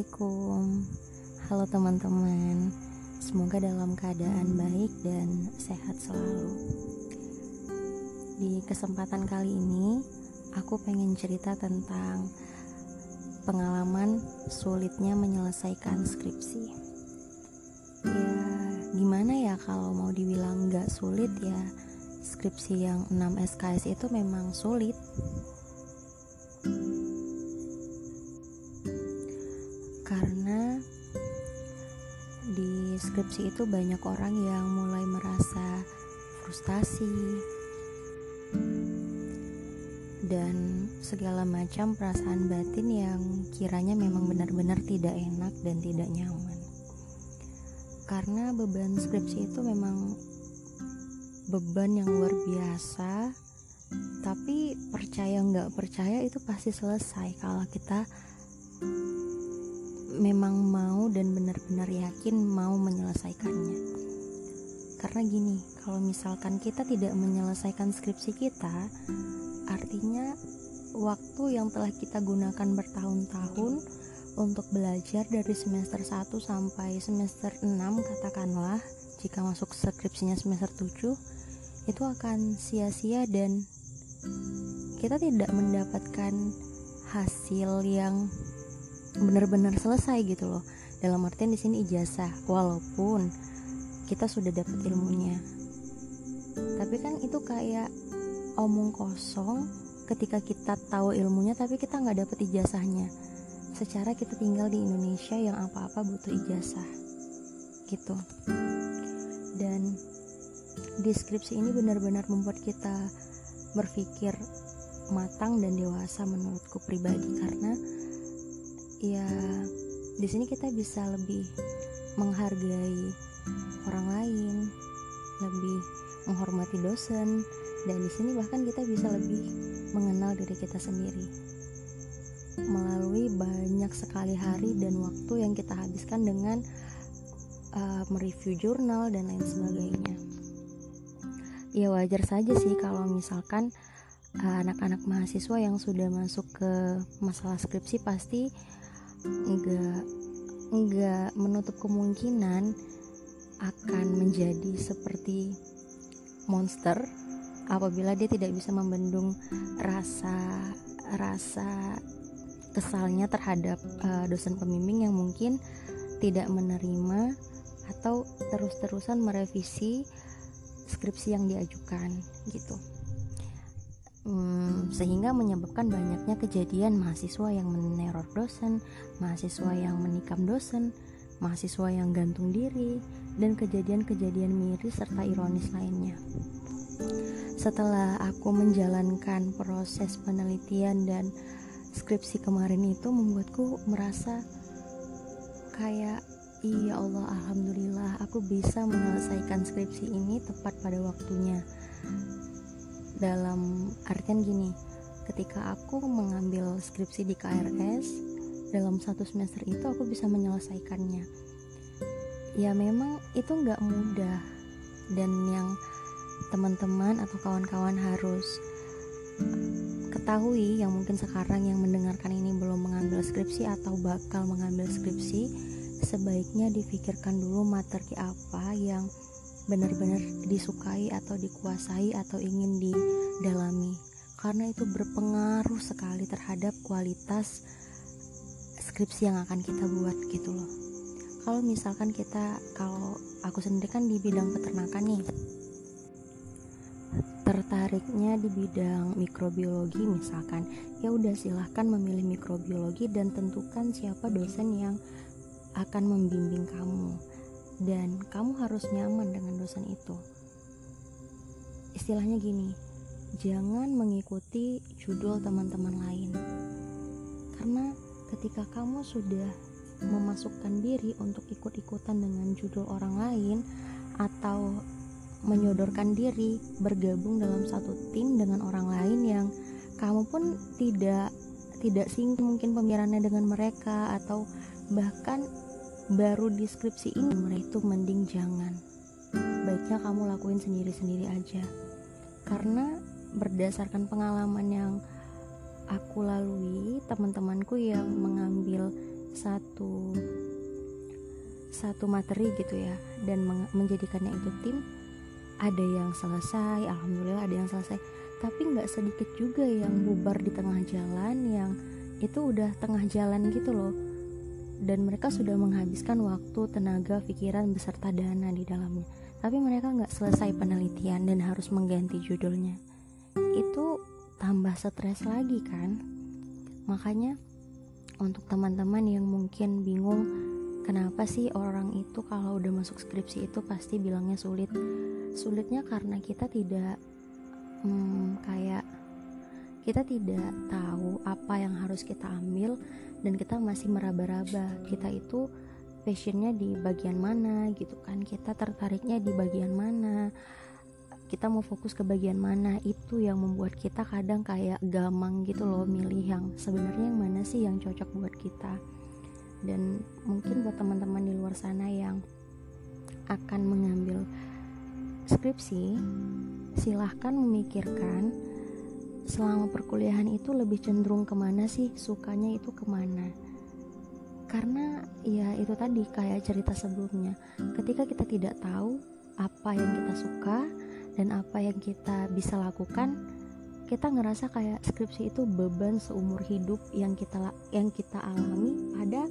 Assalamualaikum. Halo teman-teman. Semoga dalam keadaan baik dan sehat selalu. Di kesempatan kali ini Aku pengen cerita tentang Pengalaman sulitnya menyelesaikan skripsi. Ya gimana ya kalau mau dibilang gak sulit ya? Skripsi yang 6 SKS itu memang sulit skripsi itu banyak orang yang mulai merasa frustasi dan segala macam perasaan batin yang kiranya memang benar-benar tidak enak dan tidak nyaman. Karena beban skripsi itu memang beban yang luar biasa tapi percaya nggak percaya itu pasti selesai kalau kita memang mau dan benar-benar yakin mau menyelesaikannya. Karena gini, kalau misalkan kita tidak menyelesaikan skripsi kita, artinya waktu yang telah kita gunakan bertahun-tahun untuk belajar dari semester 1 sampai semester 6 katakanlah jika masuk skripsinya semester 7 itu akan sia-sia dan kita tidak mendapatkan hasil yang benar-benar selesai gitu loh. Dalam artian di sini ijazah walaupun kita sudah dapat ilmunya. Tapi kan itu kayak omong kosong ketika kita tahu ilmunya tapi kita nggak dapat ijazahnya. Secara kita tinggal di Indonesia yang apa-apa butuh ijazah gitu. Dan deskripsi ini benar-benar membuat kita berpikir matang dan dewasa menurutku pribadi karena ya di sini kita bisa lebih menghargai orang lain lebih menghormati dosen dan di sini bahkan kita bisa lebih mengenal diri kita sendiri. Melalui banyak sekali hari dan waktu yang kita habiskan dengan uh, mereview jurnal dan lain sebagainya. Ya wajar saja sih kalau misalkan uh, anak-anak uh, mahasiswa yang sudah masuk ke masalah skripsi pasti nggak nggak menutup kemungkinan akan menjadi seperti monster apabila dia tidak bisa membendung rasa rasa kesalnya terhadap uh, dosen pembimbing yang mungkin tidak menerima atau terus-terusan merevisi skripsi yang diajukan gitu hmm, sehingga menyebabkan banyaknya kejadian mahasiswa yang meneror dosen, mahasiswa yang menikam dosen, mahasiswa yang gantung diri, dan kejadian-kejadian miris serta ironis lainnya. Setelah aku menjalankan proses penelitian dan skripsi kemarin itu membuatku merasa kayak Iya Allah Alhamdulillah aku bisa menyelesaikan skripsi ini tepat pada waktunya dalam artian gini ketika aku mengambil skripsi di KRS dalam satu semester itu aku bisa menyelesaikannya. Ya memang itu nggak mudah. Dan yang teman-teman atau kawan-kawan harus ketahui yang mungkin sekarang yang mendengarkan ini belum mengambil skripsi atau bakal mengambil skripsi sebaiknya difikirkan dulu materi apa yang benar-benar disukai atau dikuasai atau ingin didalami. Karena itu berpengaruh sekali terhadap kualitas skripsi yang akan kita buat gitu loh. Kalau misalkan kita kalau aku sendiri kan di bidang peternakan nih. Tertariknya di bidang mikrobiologi misalkan. Ya udah silahkan memilih mikrobiologi dan tentukan siapa dosen yang akan membimbing kamu dan kamu harus nyaman dengan dosen itu. Istilahnya gini, jangan mengikuti judul teman-teman lain. Karena ketika kamu sudah memasukkan diri untuk ikut-ikutan dengan judul orang lain atau menyodorkan diri bergabung dalam satu tim dengan orang lain yang kamu pun tidak tidak sing mungkin pemikirannya dengan mereka atau bahkan baru deskripsi ini itu mending jangan. Baiknya kamu lakuin sendiri-sendiri aja. Karena berdasarkan pengalaman yang aku lalui teman-temanku yang mengambil satu satu materi gitu ya dan menjadikannya itu tim ada yang selesai alhamdulillah ada yang selesai. Tapi nggak sedikit juga yang bubar di tengah jalan yang itu udah tengah jalan gitu loh dan mereka sudah menghabiskan waktu tenaga pikiran beserta dana di dalamnya. Tapi mereka nggak selesai penelitian dan harus mengganti judulnya. Itu tambah stres lagi kan? Makanya untuk teman-teman yang mungkin bingung kenapa sih orang itu kalau udah masuk skripsi itu pasti bilangnya sulit? Sulitnya karena kita tidak hmm, kayak kita tidak tahu apa yang harus kita ambil dan kita masih meraba-raba. Kita itu passionnya di bagian mana gitu kan? Kita tertariknya di bagian mana? Kita mau fokus ke bagian mana? Itu yang membuat kita kadang kayak gamang gitu loh milih yang sebenarnya yang mana sih yang cocok buat kita. Dan mungkin buat teman-teman di luar sana yang akan mengambil skripsi silahkan memikirkan selama perkuliahan itu lebih cenderung ke mana sih? Sukanya itu ke mana? Karena ya itu tadi kayak cerita sebelumnya. Ketika kita tidak tahu apa yang kita suka dan apa yang kita bisa lakukan kita ngerasa kayak skripsi itu beban seumur hidup yang kita yang kita alami pada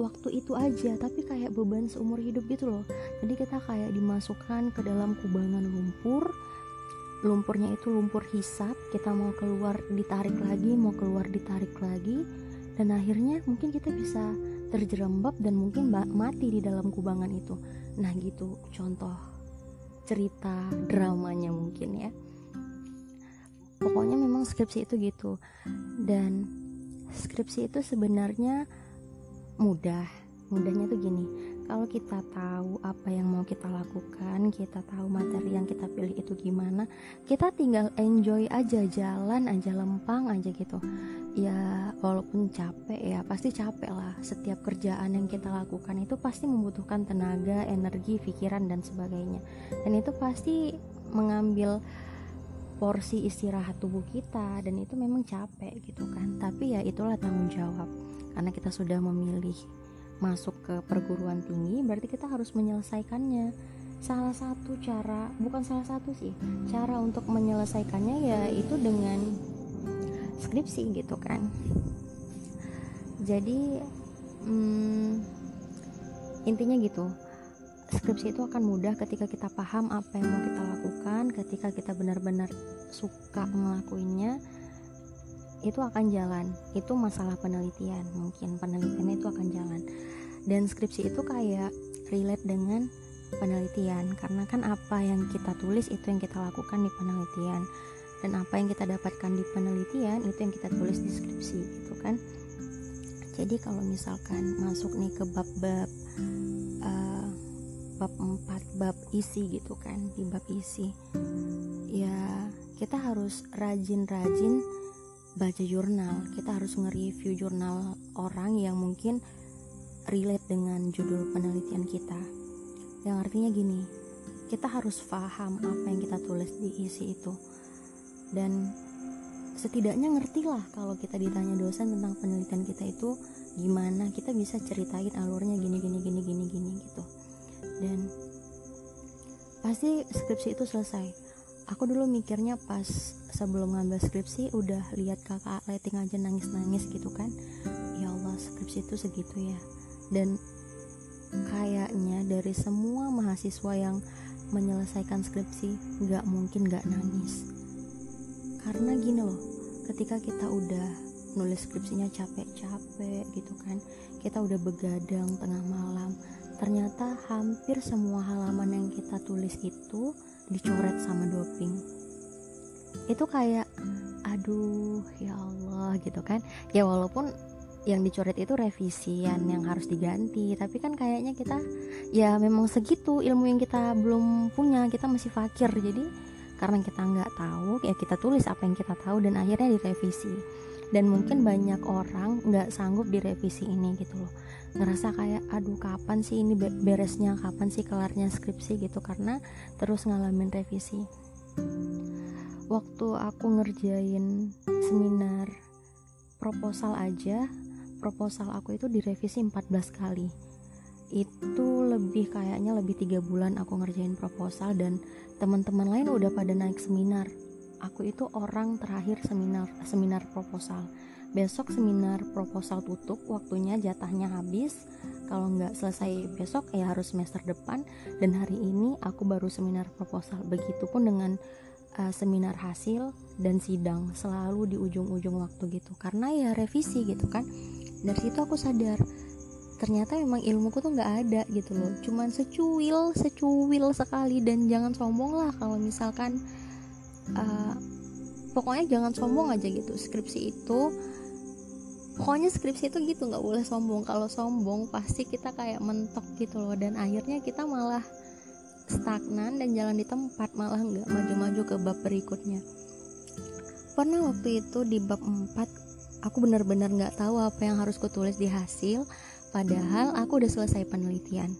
waktu itu aja tapi kayak beban seumur hidup gitu loh. Jadi kita kayak dimasukkan ke dalam kubangan lumpur lumpurnya itu lumpur hisap kita mau keluar ditarik lagi mau keluar ditarik lagi dan akhirnya mungkin kita bisa terjerembab dan mungkin mati di dalam kubangan itu. Nah gitu contoh cerita dramanya mungkin ya. Pokoknya memang skripsi itu gitu dan skripsi itu sebenarnya mudah. Mudahnya tuh gini kalau kita tahu apa yang mau kita lakukan kita tahu materi yang kita pilih itu gimana kita tinggal enjoy aja jalan aja lempang aja gitu. Ya walaupun capek ya pasti capek lah. Setiap kerjaan yang kita lakukan itu pasti membutuhkan tenaga energi pikiran dan sebagainya. Dan itu pasti mengambil porsi istirahat tubuh kita dan itu memang capek gitu kan. Tapi ya itulah tanggung jawab. Karena kita sudah memilih masuk ke perguruan tinggi berarti kita harus menyelesaikannya. Salah satu cara bukan salah satu sih cara untuk menyelesaikannya ya itu dengan skripsi gitu kan. Jadi hmm, intinya gitu skripsi itu akan mudah ketika kita paham apa yang mau kita lakukan ketika kita benar-benar suka ngelakuinnya itu akan jalan. Itu masalah penelitian mungkin penelitian itu akan jalan dan skripsi itu kayak relate dengan penelitian. Karena kan apa yang kita tulis itu yang kita lakukan di penelitian. Dan apa yang kita dapatkan di penelitian itu yang kita tulis di skripsi gitu kan. Jadi kalau misalkan masuk nih ke bab-bab uh, bab 4 bab isi gitu kan di bab isi ya kita harus rajin-rajin baca jurnal. Kita harus nge-review jurnal orang yang mungkin relate dengan judul penelitian kita. Yang artinya gini kita harus paham apa yang kita tulis di isi itu. Dan setidaknya ngerti lah kalau kita ditanya dosen tentang penelitian kita itu gimana kita bisa ceritain alurnya gini gini gini gini gini gitu. Dan pasti skripsi itu selesai. Aku dulu mikirnya pas sebelum ngambil skripsi udah lihat kakak lighting aja nangis nangis gitu kan. Ya Allah skripsi itu segitu ya dan kayaknya dari semua mahasiswa yang menyelesaikan skripsi nggak mungkin nggak nangis. Karena gini loh ketika kita udah nulis skripsinya capek-capek gitu kan kita udah begadang tengah malam ternyata hampir semua halaman yang kita tulis itu dicoret sama doping. Itu kayak aduh ya Allah gitu kan. Ya walaupun yang dicoret itu revisian yang harus diganti. Tapi kan kayaknya kita ya memang segitu ilmu yang kita belum punya kita masih fakir. Jadi karena kita nggak tahu ya kita tulis apa yang kita tahu dan akhirnya direvisi. Dan mungkin banyak orang nggak sanggup direvisi ini gitu loh. Ngerasa kayak aduh kapan sih ini beresnya? Kapan sih kelarnya skripsi? gitu. Karena terus ngalamin revisi. Waktu aku ngerjain seminar proposal aja proposal aku itu direvisi 14 kali. Itu lebih kayaknya lebih tiga bulan aku ngerjain proposal dan teman-teman lain udah pada naik seminar. Aku itu orang terakhir seminar seminar proposal. Besok seminar proposal tutup waktunya jatahnya habis. Kalau nggak selesai besok ya harus semester depan. Dan hari ini aku baru seminar proposal. Begitupun dengan uh, seminar hasil dan sidang selalu di ujung-ujung waktu gitu. Karena ya revisi gitu kan dari situ aku sadar ternyata memang ilmuku tuh nggak ada gitu loh. Cuman secuil secuil sekali dan jangan sombong lah kalau misalkan uh, pokoknya jangan sombong aja gitu. Skripsi itu pokoknya skripsi itu gitu nggak boleh sombong. Kalau sombong pasti kita kayak mentok gitu loh dan akhirnya kita malah stagnan dan jalan di tempat malah nggak maju-maju ke bab berikutnya. Pernah waktu itu di bab 4 aku benar-benar nggak tahu apa yang harus kutulis di hasil Padahal aku udah selesai penelitian.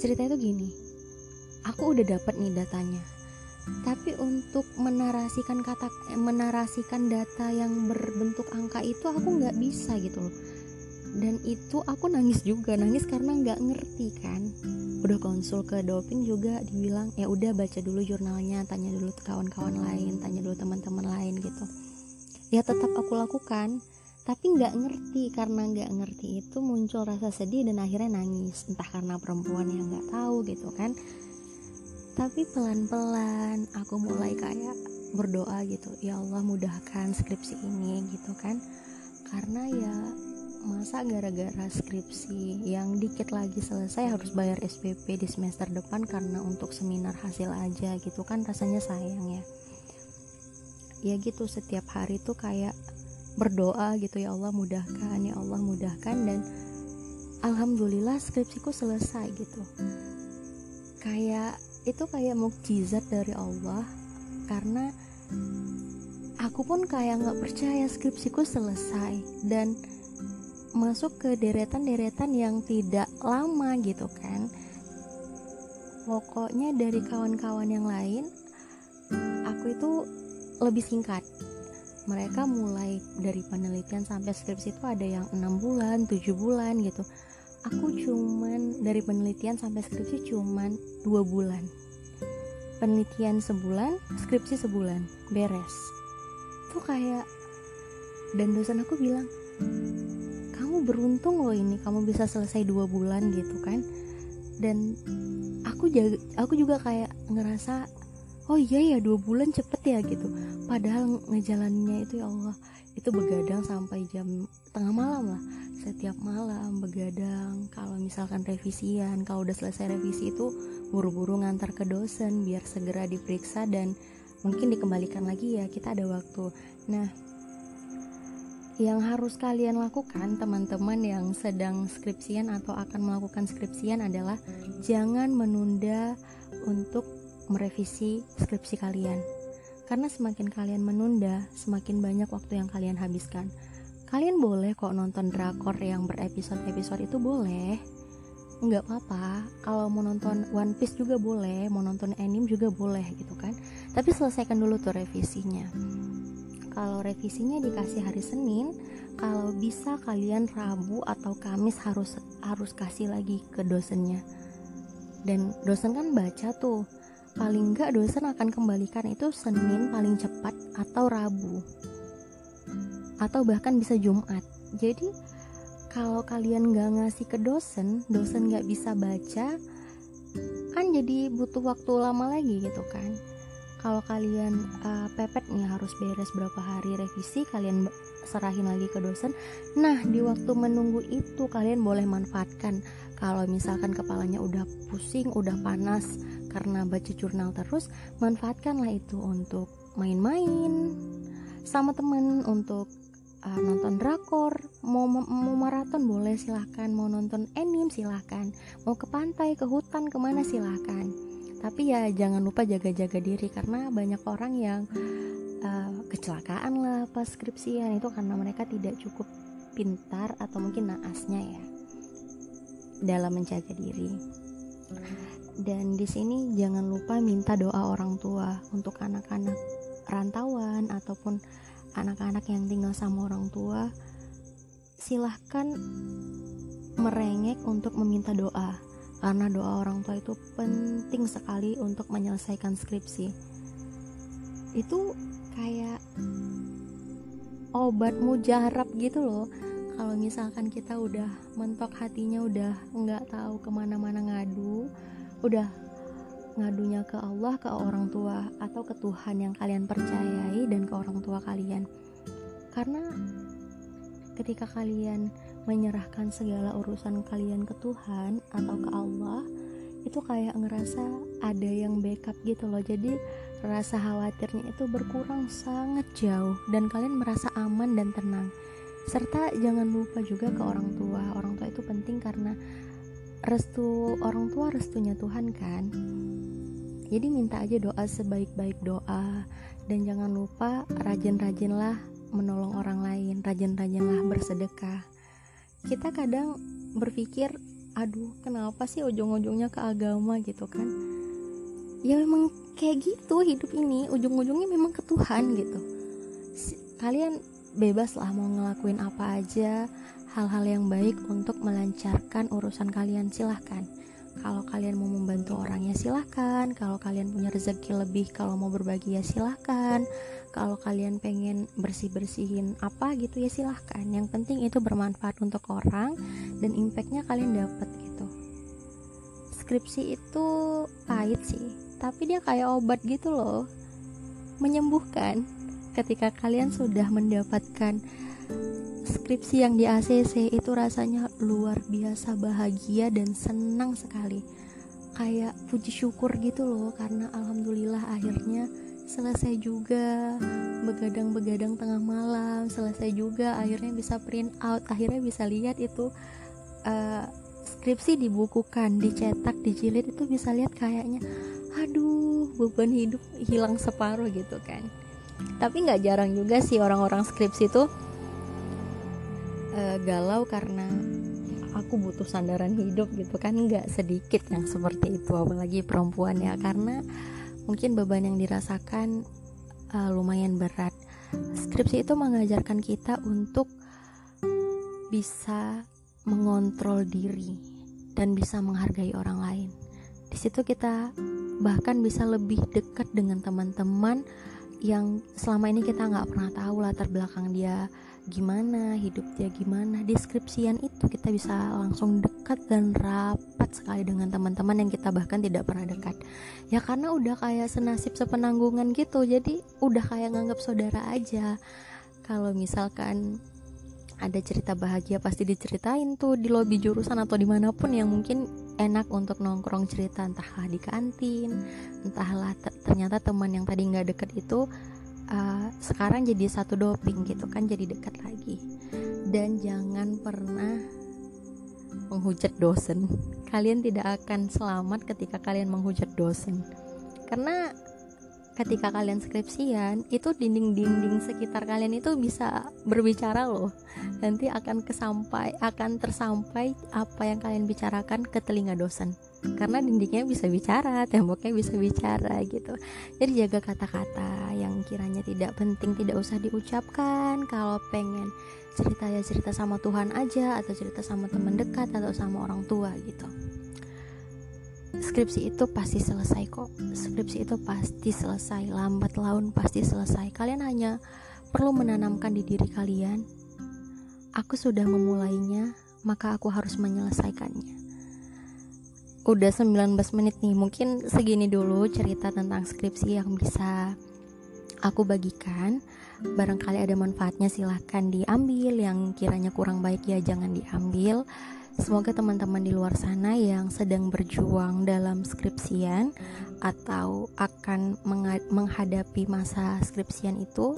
Cerita itu gini, aku udah dapat nih datanya. Tapi untuk menarasikan kata menarasikan data yang berbentuk angka itu aku nggak bisa gitu loh. Dan itu aku nangis juga, nangis karena nggak ngerti kan. Udah konsul ke Dopin juga dibilang ya udah baca dulu jurnalnya, tanya dulu kawan-kawan lain, tanya dulu teman-teman lain gitu. Ya tetap aku lakukan. Tapi nggak ngerti karena nggak ngerti itu muncul rasa sedih dan akhirnya nangis. Entah karena perempuan yang nggak tahu gitu kan. Tapi pelan-pelan aku mulai kayak berdoa gitu. Ya Allah mudahkan skripsi ini gitu kan. Karena ya masa gara-gara skripsi yang dikit lagi selesai harus bayar SPP di semester depan karena untuk seminar hasil aja gitu kan rasanya sayang ya ya gitu setiap hari tuh kayak berdoa gitu ya Allah mudahkan ya Allah mudahkan. Dan alhamdulillah skripsiku selesai gitu. Kayak itu kayak mukjizat dari Allah karena aku pun kayak nggak percaya skripsiku selesai dan masuk ke deretan-deretan yang tidak lama gitu kan. Pokoknya dari kawan-kawan yang lain aku itu lebih singkat mereka mulai dari penelitian sampai skripsi itu ada yang enam bulan, tujuh bulan gitu. Aku cuman dari penelitian sampai skripsi cuman dua bulan. Penelitian sebulan, skripsi sebulan, beres. Itu kayak dan dosen aku bilang, kamu beruntung loh ini, kamu bisa selesai dua bulan gitu kan. Dan aku jaga, aku juga kayak ngerasa oh iya ya dua bulan cepet ya gitu. Padahal ngejalannya itu ya Allah itu begadang sampai jam tengah malam lah. Setiap malam begadang kalau misalkan revisian kalau udah selesai revisi itu buru-buru ngantar ke dosen biar segera diperiksa dan mungkin dikembalikan lagi ya kita ada waktu. Nah yang harus kalian lakukan teman-teman yang sedang skripsian atau akan melakukan skripsian adalah jangan menunda untuk merevisi skripsi kalian. Karena semakin kalian menunda, semakin banyak waktu yang kalian habiskan. Kalian boleh kok nonton drakor yang berepisode-episode itu boleh. Nggak apa-apa, kalau mau nonton One Piece juga boleh, mau nonton anime juga boleh gitu kan. Tapi selesaikan dulu tuh revisinya. Kalau revisinya dikasih hari Senin, kalau bisa kalian Rabu atau Kamis harus harus kasih lagi ke dosennya. Dan dosen kan baca tuh paling enggak dosen akan kembalikan itu Senin paling cepat atau Rabu. Atau bahkan bisa Jumat. Jadi kalau kalian nggak ngasih ke dosen dosen nggak bisa baca kan jadi butuh waktu lama lagi gitu kan. Kalau kalian uh, pepet nih harus beres berapa hari revisi kalian serahin lagi ke dosen. Nah di waktu menunggu itu kalian boleh manfaatkan. Kalau misalkan kepalanya udah pusing udah panas karena baca jurnal terus manfaatkanlah itu untuk main-main sama temen untuk uh, nonton drakor mau mau maraton boleh silahkan mau nonton anime silahkan mau ke pantai ke hutan ke mana silahkan. Tapi ya jangan lupa jaga-jaga diri karena banyak orang yang uh, kecelakaan lah pas skripsian itu karena mereka tidak cukup pintar atau mungkin naasnya ya dalam menjaga diri dan di sini jangan lupa minta doa orang tua untuk anak-anak rantauan ataupun anak-anak yang tinggal sama orang tua. Silahkan merengek untuk meminta doa karena doa orang tua itu penting sekali untuk menyelesaikan skripsi. Itu kayak obat mujarab gitu loh. Kalau misalkan kita udah mentok hatinya udah nggak tahu ke mana-mana ngadu udah ngadunya ke Allah ke orang tua atau ke Tuhan yang kalian percayai dan ke orang tua kalian. Karena ketika kalian menyerahkan segala urusan kalian ke Tuhan atau ke Allah itu kayak ngerasa ada yang backup gitu loh. Jadi rasa khawatirnya itu berkurang sangat jauh dan kalian merasa aman dan tenang. Serta jangan lupa juga ke orang tua. Orang tua itu penting karena restu orang tua restunya Tuhan kan? Jadi minta aja doa sebaik-baik doa. Dan jangan lupa rajin-rajinlah menolong orang lain rajin-rajinlah bersedekah. Kita kadang berpikir aduh kenapa sih ujung-ujungnya ke agama? gitu kan? Ya memang kayak gitu hidup ini ujung-ujungnya memang ke Tuhan gitu. Kalian bebas lah mau ngelakuin apa aja hal-hal yang baik untuk melancarkan urusan kalian silahkan. Kalau kalian mau membantu orang ya silahkan. Kalau kalian punya rezeki lebih kalau mau berbagi ya silahkan. Kalau kalian pengen bersih-bersihin apa gitu ya silahkan. Yang penting itu bermanfaat untuk orang dan impactnya kalian dapat gitu. Skripsi itu pahit sih tapi dia kayak obat gitu loh. Menyembuhkan ketika kalian sudah mendapatkan skripsi yang di ACC itu rasanya luar biasa bahagia dan senang sekali. Kayak puji syukur gitu loh karena alhamdulillah akhirnya selesai juga begadang-begadang tengah malam selesai juga akhirnya bisa print out akhirnya bisa lihat itu uh, skripsi dibukukan dicetak dijilid itu bisa lihat kayaknya aduh beban hidup hilang separuh gitu kan. Tapi nggak jarang juga sih orang-orang skripsi tuh uh, galau karena aku butuh sandaran hidup gitu kan nggak sedikit yang seperti itu apalagi perempuan ya. Karena mungkin beban yang dirasakan uh, lumayan berat. Skripsi itu mengajarkan kita untuk bisa mengontrol diri dan bisa menghargai orang lain. Di situ kita bahkan bisa lebih dekat dengan teman-teman yang selama ini kita nggak pernah tahu latar belakang dia gimana hidup dia gimana deskripsian itu kita bisa langsung dekat dan rapat sekali dengan teman-teman yang kita bahkan tidak pernah dekat. Ya karena udah kayak senasib sepenanggungan gitu jadi udah kayak nganggap saudara aja. Kalau misalkan ada cerita bahagia pasti diceritain tuh di lobi jurusan atau di mana pun yang mungkin enak untuk nongkrong cerita. Entahlah di kantin entahlah ternyata teman yang tadi nggak deket itu uh, sekarang jadi satu doping gitu kan jadi dekat lagi. Dan jangan pernah menghujat dosen. Kalian tidak akan selamat ketika kalian menghujat dosen. Karena ketika kalian skripsian itu dinding-dinding sekitar kalian itu bisa berbicara loh. Nanti akan kesampai akan tersampai apa yang kalian bicarakan ke telinga dosen. Karena dindingnya bisa bicara temboknya bisa bicara gitu. Jadi jaga kata-kata yang kiranya tidak penting tidak usah diucapkan. Kalau pengen cerita ya cerita sama Tuhan aja atau cerita sama teman dekat atau sama orang tua gitu skripsi itu pasti selesai kok. Skripsi itu pasti selesai. Lambat laun pasti selesai. Kalian hanya perlu menanamkan di diri kalian aku sudah memulainya maka aku harus menyelesaikannya. Udah 19 menit nih. Mungkin segini dulu cerita tentang skripsi yang bisa aku bagikan. Barangkali ada manfaatnya silahkan diambil. Yang kiranya kurang baik ya jangan diambil Semoga teman-teman di luar sana yang sedang berjuang dalam skripsian atau akan menghadapi masa skripsian itu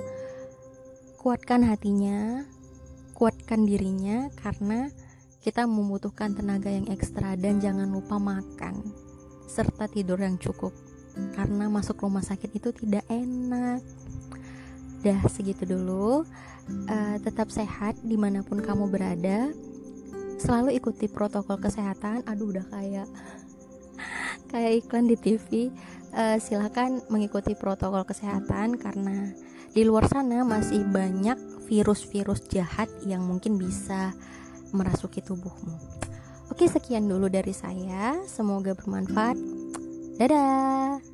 kuatkan hatinya, kuatkan dirinya karena kita membutuhkan tenaga yang ekstra dan jangan lupa makan serta tidur yang cukup karena masuk rumah sakit itu tidak enak. Dah segitu dulu. Uh, tetap sehat di mana pun kamu berada selalu ikuti protokol kesehatan aduh udah kayak kayak iklan di TV uh, eh, silahkan mengikuti protokol kesehatan karena di luar sana masih banyak virus-virus jahat yang mungkin bisa merasuki tubuhmu. Oke, sekian dulu dari saya. Semoga bermanfaat. Dadah.